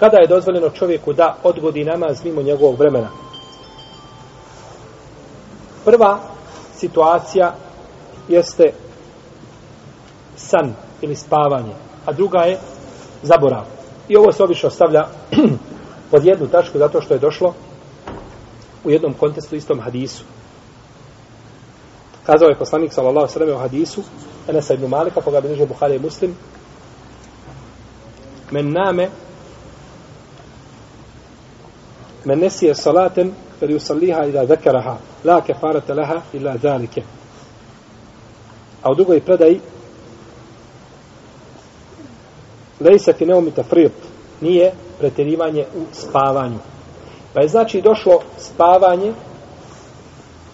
Kada je dozvoljeno čovjeku da odgodi namaz mimo njegovog vremena? Prva situacija jeste san ili spavanje, a druga je zaborav. I ovo se obično stavlja pod jednu tačku zato što je došlo u jednom kontestu istom hadisu. Kazao je poslanik sallallahu sallam u hadisu Enesa ibn Malika, koga bilježe Buhari i Muslim, men name men nesije salaten fel yusalliha ila zakaraha la kefarata laha ila zalike a u drugoj predaji lejse fi neumi tafrit nije preterivanje u spavanju. Pa je znači došlo spavanje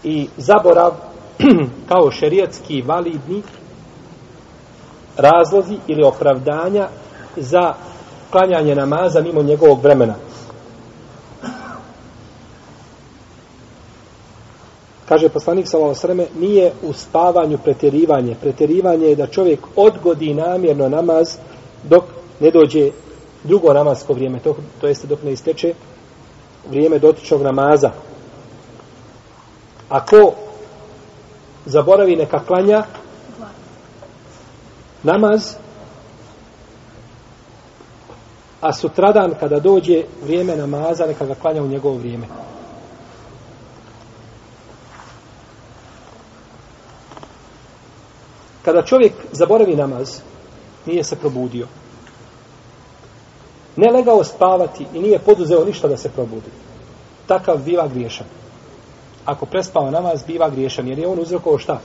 i zaborav kao šerijetski validni razlozi ili opravdanja za klanjanje namaza mimo njegovog vremena. Kaže poslanik sallallahu alejhi nije u spavanju pretjerivanje. Pretjerivanje je da čovjek odgodi namjerno namaz dok ne dođe drugo namasko vrijeme, to, to jeste dok ne isteče vrijeme dotičnog namaza. Ako zaboravi neka klanja namaz, a sutradan kada dođe vrijeme namaza, neka ga klanja u njegovo vrijeme. Kada čovjek zaboravi namaz, nije se probudio. Ne legao spavati i nije poduzeo ništa da se probudi. Takav biva griješan. Ako prespava namaz, biva griješan, jer je on uzrokovao šta?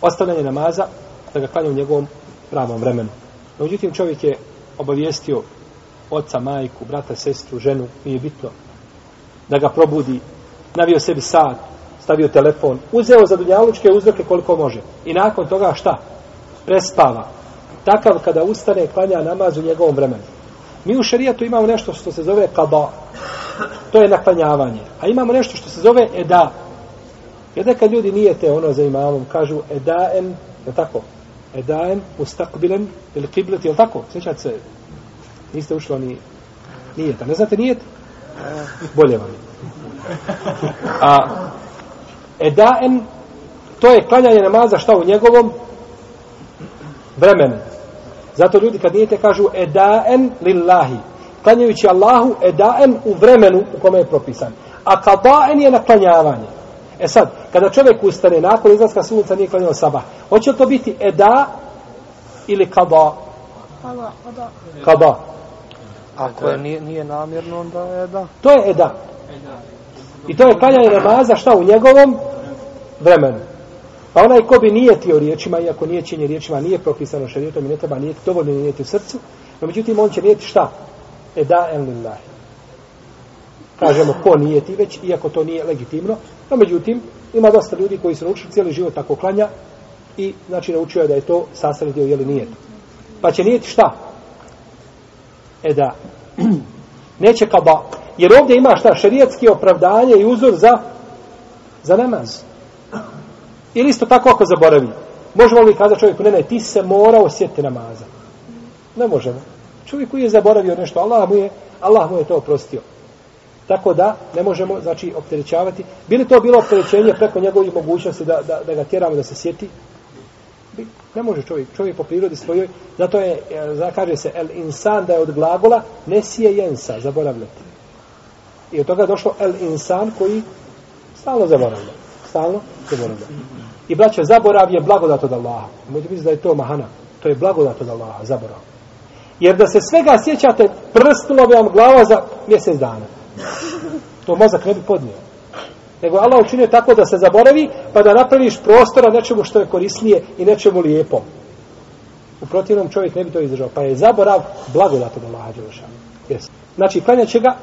Ostavljanje namaza da ga klanja u njegovom pravom vremenu. No, međutim, čovjek je obavijestio oca, majku, brata, sestru, ženu, nije bitno, da ga probudi, navio sebi sat, stavio telefon, uzeo za dunjalučke uzroke koliko može. I nakon toga šta? Prespava. Takav kada ustane, klanja namaz u njegovom vremenu. Mi u šarijatu imamo nešto što se zove kada. To je naklanjavanje. A imamo nešto što se zove eda. Jer kad ljudi nije te ono za imamom, kažu edaen, je tako? Edaen, ustakbilen, ili kiblet, je tako? Sjećate se, niste ušli ni nijeta. Ne znate nijet? Bolje vam je. A, edaen, to je klanjanje namaza šta u njegovom vremenu. Zato ljudi kad nijete kažu edaen lillahi. Klanjajući Allahu edaen u vremenu u kome je propisan. A kadaen je naklanjavanje. E sad, kada čovjek ustane nakon izlaska sunca nije klanjao sabah, hoće to biti eda ili kada? Kada. Ako je nije, nije namjerno, onda je eda. To je eda. I to je klanjanje namaza šta u njegovom vremenu. Pa onaj ko bi nijetio riječima, iako nijećenje riječima nije propisano šarijetom i ne treba nijeti, dovoljno je nijeti u srcu, no međutim on će nijeti šta? Eda en lillahi. Kažemo ko nijeti već, iako to nije legitimno, no međutim ima dosta ljudi koji su naučili cijeli život tako klanja i znači naučio je da je to sastavni dio jeli nijet. Pa će nijeti šta? Eda. Neće kaba. Jer ovdje ima šta? Šarijetski opravdanje i uzor za za namaz. Ili isto tako ako zaboravi. Možemo li kazati čovjeku, ne, ne, ti se mora osjetiti namaza. Ne možemo. Čovjek koji je zaboravio nešto, Allah mu je, Allah mu je to oprostio. Tako da ne možemo, znači, opterećavati. Bili to bilo opterećenje preko njegovih mogućnosti da, da, da ga tjeramo da se sjeti? Ne može čovjek. Čovjek po prirodi svojoj, zato je, e, kaže se, el insan da je od glagola, nesije jensa, zaboravljati. I od toga je došlo el insan koji stalno zaboravlja. Stalno zaboravlja. I braćo, zaborav je blagodat od Allaha. Možete misliti da je to mahana. To je blagodat od Allaha, zaborav. Jer da se svega sjećate, prstilo bi vam glava za mjesec dana. To mozak ne bi podnio. Nego Allah učinio tako da se zaboravi, pa da napraviš prostora nečemu što je korisnije i nečemu lijepom. U protivnom čovjek ne bi to izdržao. Pa je zaborav blagodat od Allaha Đelešanu. Yes. Znači, klanja će ga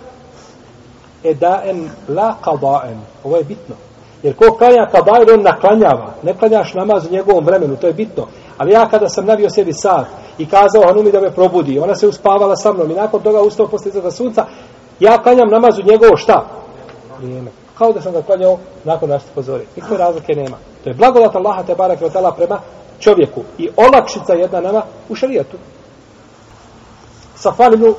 edaen la qadaen. Ovo je bitno. Jer ko klanja kabajr, on naklanjava. Ne klanjaš namaz u njegovom vremenu, to je bitno. Ali ja kada sam navio sebi sat i kazao Hanumi da me probudi, ona se uspavala sa mnom i nakon toga ustao posle izgleda sunca, ja klanjam namaz u njegovo šta? Vrijeme. Kao da sam ga klanjao nakon našte pozori. Nikakve razlike nema. To je blagodat Allaha te barak prema čovjeku. I olakšica jedna nama u šarijetu. Safan ibn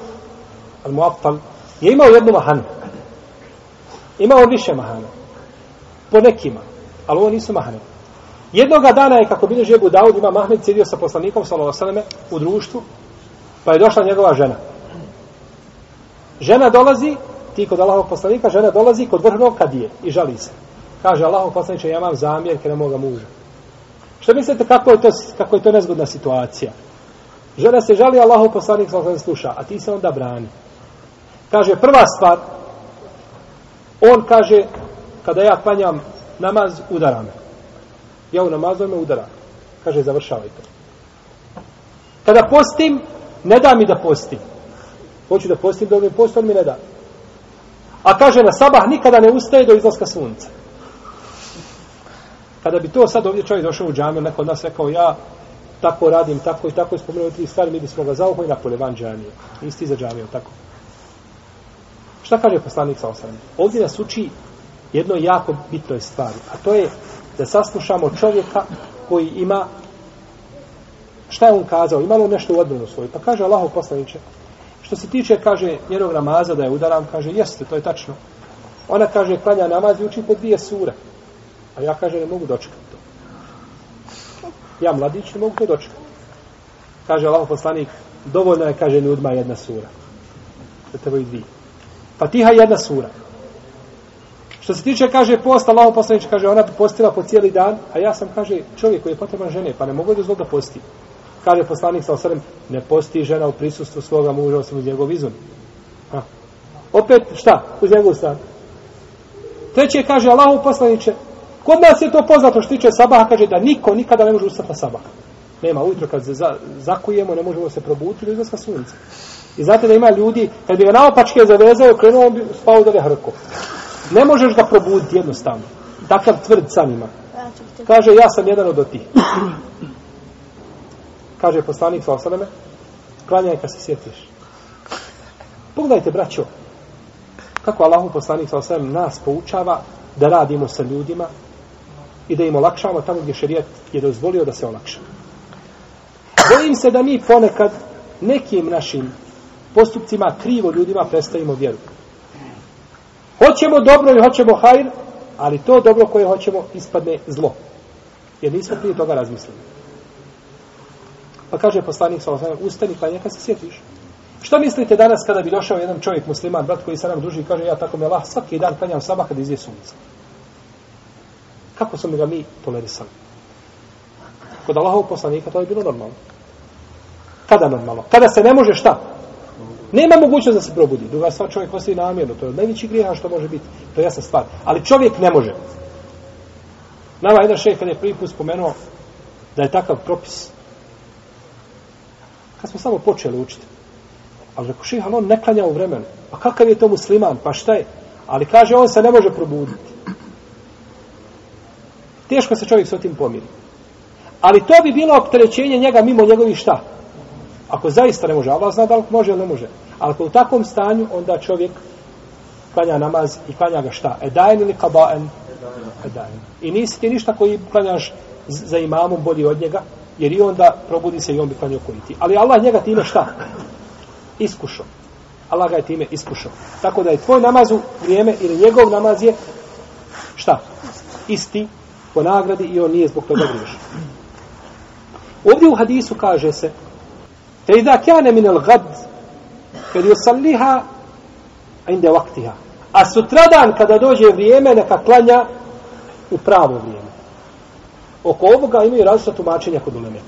al-Mu'attal je imao jednu mahanu. Ima on više mahana. Po nekima. Ali ovo nisu mahane. Jednoga dana je, kako bilježi Ebu Daud, ima Mahmed sjedio sa poslanikom, sallallahu u društvu, pa je došla njegova žena. Žena dolazi, ti kod Allahog poslanika, žena dolazi kod vrhnog kadije i žali se. Kaže Allahov poslaniče, ja imam zamjerke na moga muža. Što mislite kako je to, kako je to nezgodna situacija? Žena se žali, Allahov poslanik sallallahu sluša, a ti se onda brani. Kaže, prva stvar, on kaže, kada ja klanjam namaz, udara me. Ja u namazu me udara. Kaže, završavaj to. Kada postim, ne da mi da postim. Hoću da postim, da mi post, on mi ne da. A kaže, na sabah nikada ne ustaje do izlaska sunca. Kada bi to sad ovdje čovjek došao u džamiju, neko od nas rekao, ja tako radim, tako i tako, spomenuo tri stvari, mi bismo ga zaupali na pole van džamije. Isti za džamiju, tako. Šta kaže poslanik sa osam? Ovdje nas uči jedno jako bitnoj stvari, a to je da saslušamo čovjeka koji ima šta je on kazao, ima li nešto u odbranu svoju? Pa kaže Allahov poslaniče, što se tiče, kaže, njenog namaza da je udaram, kaže, jeste, to je tačno. Ona kaže, klanja namaz i uči po dvije sure. A ja kaže, ne mogu dočekati to. Ja mladić ne mogu to dočekati. Kaže Allahov poslanik, dovoljno je, kaže, ljudima jedna sura. Da te dvije. Fatiha je jedna sura. Što se tiče, kaže, post, Allaho poslanič, kaže, ona postila po cijeli dan, a ja sam, kaže, čovjek koji je potreban žene, pa ne mogu da zlo da posti. Kaže poslanik sa osrem, ne posti žena u prisustvu svoga muža, osim uz njegov izun. Ha. Opet, šta? Uz njegov stan. Treće, kaže, Allahu poslaniče, kod nas je to poznato što tiče sabaha, kaže da niko nikada ne može ustati na sabaha. Nema, ujutro kad za, zakujemo, ne možemo se probuditi do izlaska sunca. I znate da ima ljudi, kad bi ga naopačke zavezao, krenuo, on bi spao da hrko. Ne možeš ga probuditi jednostavno. Takav tvrd sam ima. Kaže, ja sam jedan od tih. Kaže poslanik sa osaleme, klanjaj kad se sjetiš. Pogledajte, braćo, kako Allahu poslanik sa osaleme nas poučava da radimo sa ljudima i da im olakšamo tamo gdje šerijat je dozvolio da se olakša. Bojim se da mi ponekad nekim našim postupcima krivo ljudima predstavimo vjeru. Hoćemo dobro i hoćemo hajr, ali to dobro koje hoćemo ispadne zlo. Jer nismo prije toga razmislili. Pa kaže poslanik sa osnovim, ustani klanja kad se sjetiš. Što mislite danas kada bi došao jedan čovjek musliman, brat koji se nam duži i kaže ja tako me Allah svaki dan klanjam sabah kada izje sunca. Kako smo ga mi tolerisali? Kod Allahov poslanika to je bilo normalno. Kada normalno? Kada se ne može šta? Nema mogućnost da se probudi. Druga stvar, čovjek ostaje namjerno. To je najveći grijeha što može biti. To je jasna stvar. Ali čovjek ne može. Nama jedan šejh kad je prvi put spomenuo da je takav propis. Kad smo samo počeli učiti. Ali rekao šejh, on ne klanja u vremenu. Pa kakav je to musliman? Pa šta je? Ali kaže, on se ne može probuditi. Teško se čovjek s tim pomiri. Ali to bi bilo opterećenje njega mimo njegovih šta? Ako zaista ne može, Allah zna da li može ili ne može. Ali u takvom stanju, onda čovjek klanja namaz i klanja ga šta? Edajen ili kabaen? Edajen. I nisi ti ništa koji klanjaš za imamom bolji od njega, jer i onda probudi se i on bi klanio koji ti. Ali Allah njega time šta? Iskušao. Allah ga je time iskušao. Tako da je tvoj namaz u vrijeme ili njegov namaz je šta? Isti po nagradi i on nije zbog toga griješan. Ovdje u hadisu kaže se E idha kjane min al gad, kad je salliha, a inde vaktiha. A sutradan, kada dođe vrijeme, neka klanja u pravo vrijeme. Oko ovoga imaju različno tumačenja kod uleme.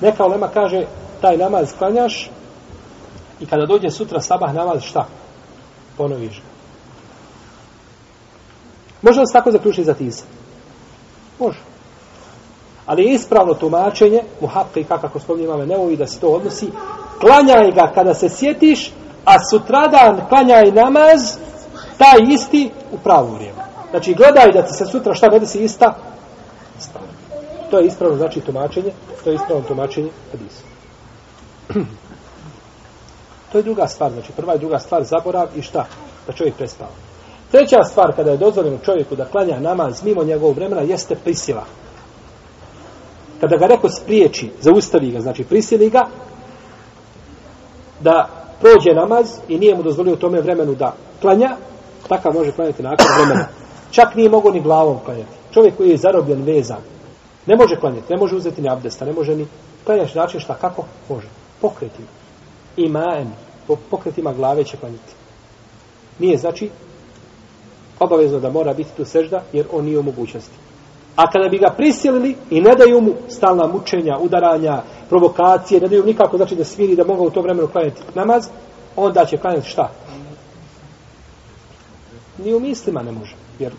Neka ulema kaže, taj namaz klanjaš, i kada dođe sutra sabah namaz, šta? Ponoviš ga. Može li se tako zaključiti za tisa? Može. Ali je ispravno tumačenje, muhakka kako spominje imame Neovi, da se to odnosi, klanjaj ga kada se sjetiš, a sutradan klanjaj namaz, taj isti u pravo vrijeme. Znači, gledaj da ti se sutra šta ne se ista, stvar. To je ispravno znači tumačenje, to je ispravno tumačenje hadisa. to je druga stvar, znači prva i druga stvar zaborav i šta? Da čovjek prespava. Treća stvar kada je dozvoljeno čovjeku da klanja namaz mimo njegovog vremena jeste prisila kada ga neko spriječi, zaustavi ga, znači prisili ga, da prođe namaz i nije mu dozvolio u tome vremenu da klanja, takav može klanjati nakon vremena. Čak nije mogo ni glavom klanjati. Čovjek koji je zarobljen, vezan, ne može klanjati, ne može uzeti ni abdesta, ne može ni klanjaš način šta, kako? Može. Pokretima. Imaem. Po pokretima glave će klanjati. Nije znači obavezno da mora biti tu sežda, jer on nije u mogućnosti. A kada bi ga prisilili i ne daju mu stalna mučenja, udaranja, provokacije, ne daju nikako znači da sviri da mogu u to vremenu klanjati namaz, onda će klanjati šta? Ni u mislima ne može. Jer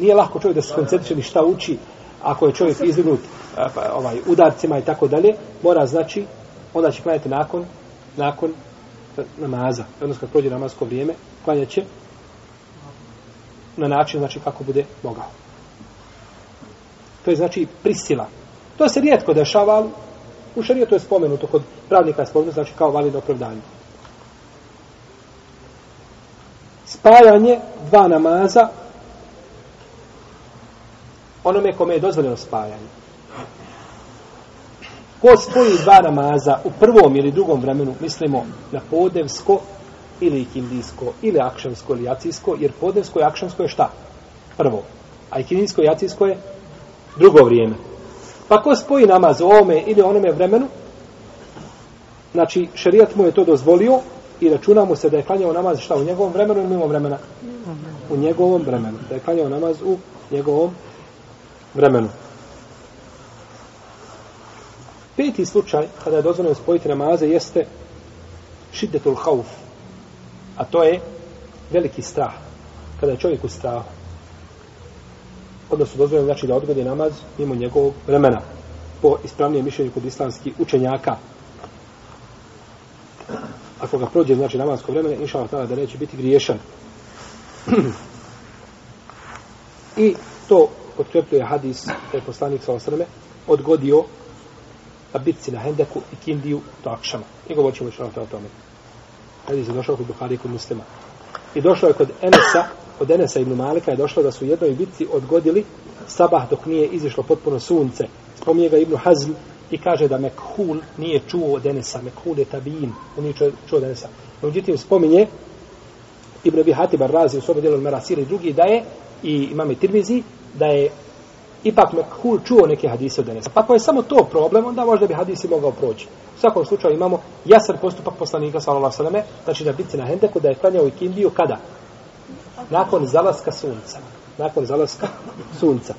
nije lahko čovjek da se koncentriše ni šta uči, ako je čovjek izvinut pa, ovaj, udarcima i tako dalje, mora znači, onda će klanjati nakon, nakon e, namaza. Odnosno kad prođe namasko vrijeme, klanjat će na način znači kako bude mogao. To je znači prisila. To se rijetko dešava, ali u šarijetu je spomenuto, kod pravnika je spomenuto, znači kao validno opravdanje. Spajanje dva namaza onome kome je dozvoljeno spajanje. Ko spoji dva namaza u prvom ili drugom vremenu, mislimo na podevsko ili ikindijsko, ili akšamsko ili jacijsko, jer podevsko i akšamsko je šta? Prvo. A ikindijsko i jacijsko je drugo vrijeme. Pa ko spoji namaz u ovome ili onome vremenu, znači šerijat mu je to dozvolio i računamo se da je klanjao namaz šta u njegovom vremenu ili mimo vremena? U njegovom vremenu. Da je klanjao namaz u njegovom vremenu. Peti slučaj kada je dozvoljeno spojiti namaze jeste šiddetul hauf. A to je veliki strah. Kada je čovjek u strahu. Odnosno dozvoljeno znači da odgodi namaz mimo njegovog vremena. Po ispravnijem mišljenju kod islamskih učenjaka. Ako ga prođe znači namasko vremena, inša Allah da neće biti griješan. I to potkrepljuje hadis da je poslanik sa osrme odgodio na bitci na Hendeku i Kindiju do Akšama. I govorit ćemo što o tome. Hadis je došao kod Buhari i kod muslima. I došao je kod Enesa, od Enesa ibn Malika je došlo da su u jednoj bitci odgodili sabah dok nije izišlo potpuno sunce. Spominje ga Ibn Hazm i kaže da Mekhul nije čuo od Enesa. Mekhul je tabin, On nije čuo, čuo od Enesa. Međutim, spominje Ibn Abi Hatib Razi u svome dijelu Merasir i drugi da je i imame Tirmizi da je ipak Mekhul čuo neke hadise od Enesa. Pa ako je samo to problem, onda možda bi hadisi mogao proći. U svakom slučaju imamo jasan postupak poslanika sallallahu alejhi ve selleme, znači da bitci na Hendeku da je klanjao i Kindiju kada nakon zalaska sunca. Nakon zalaska sunca.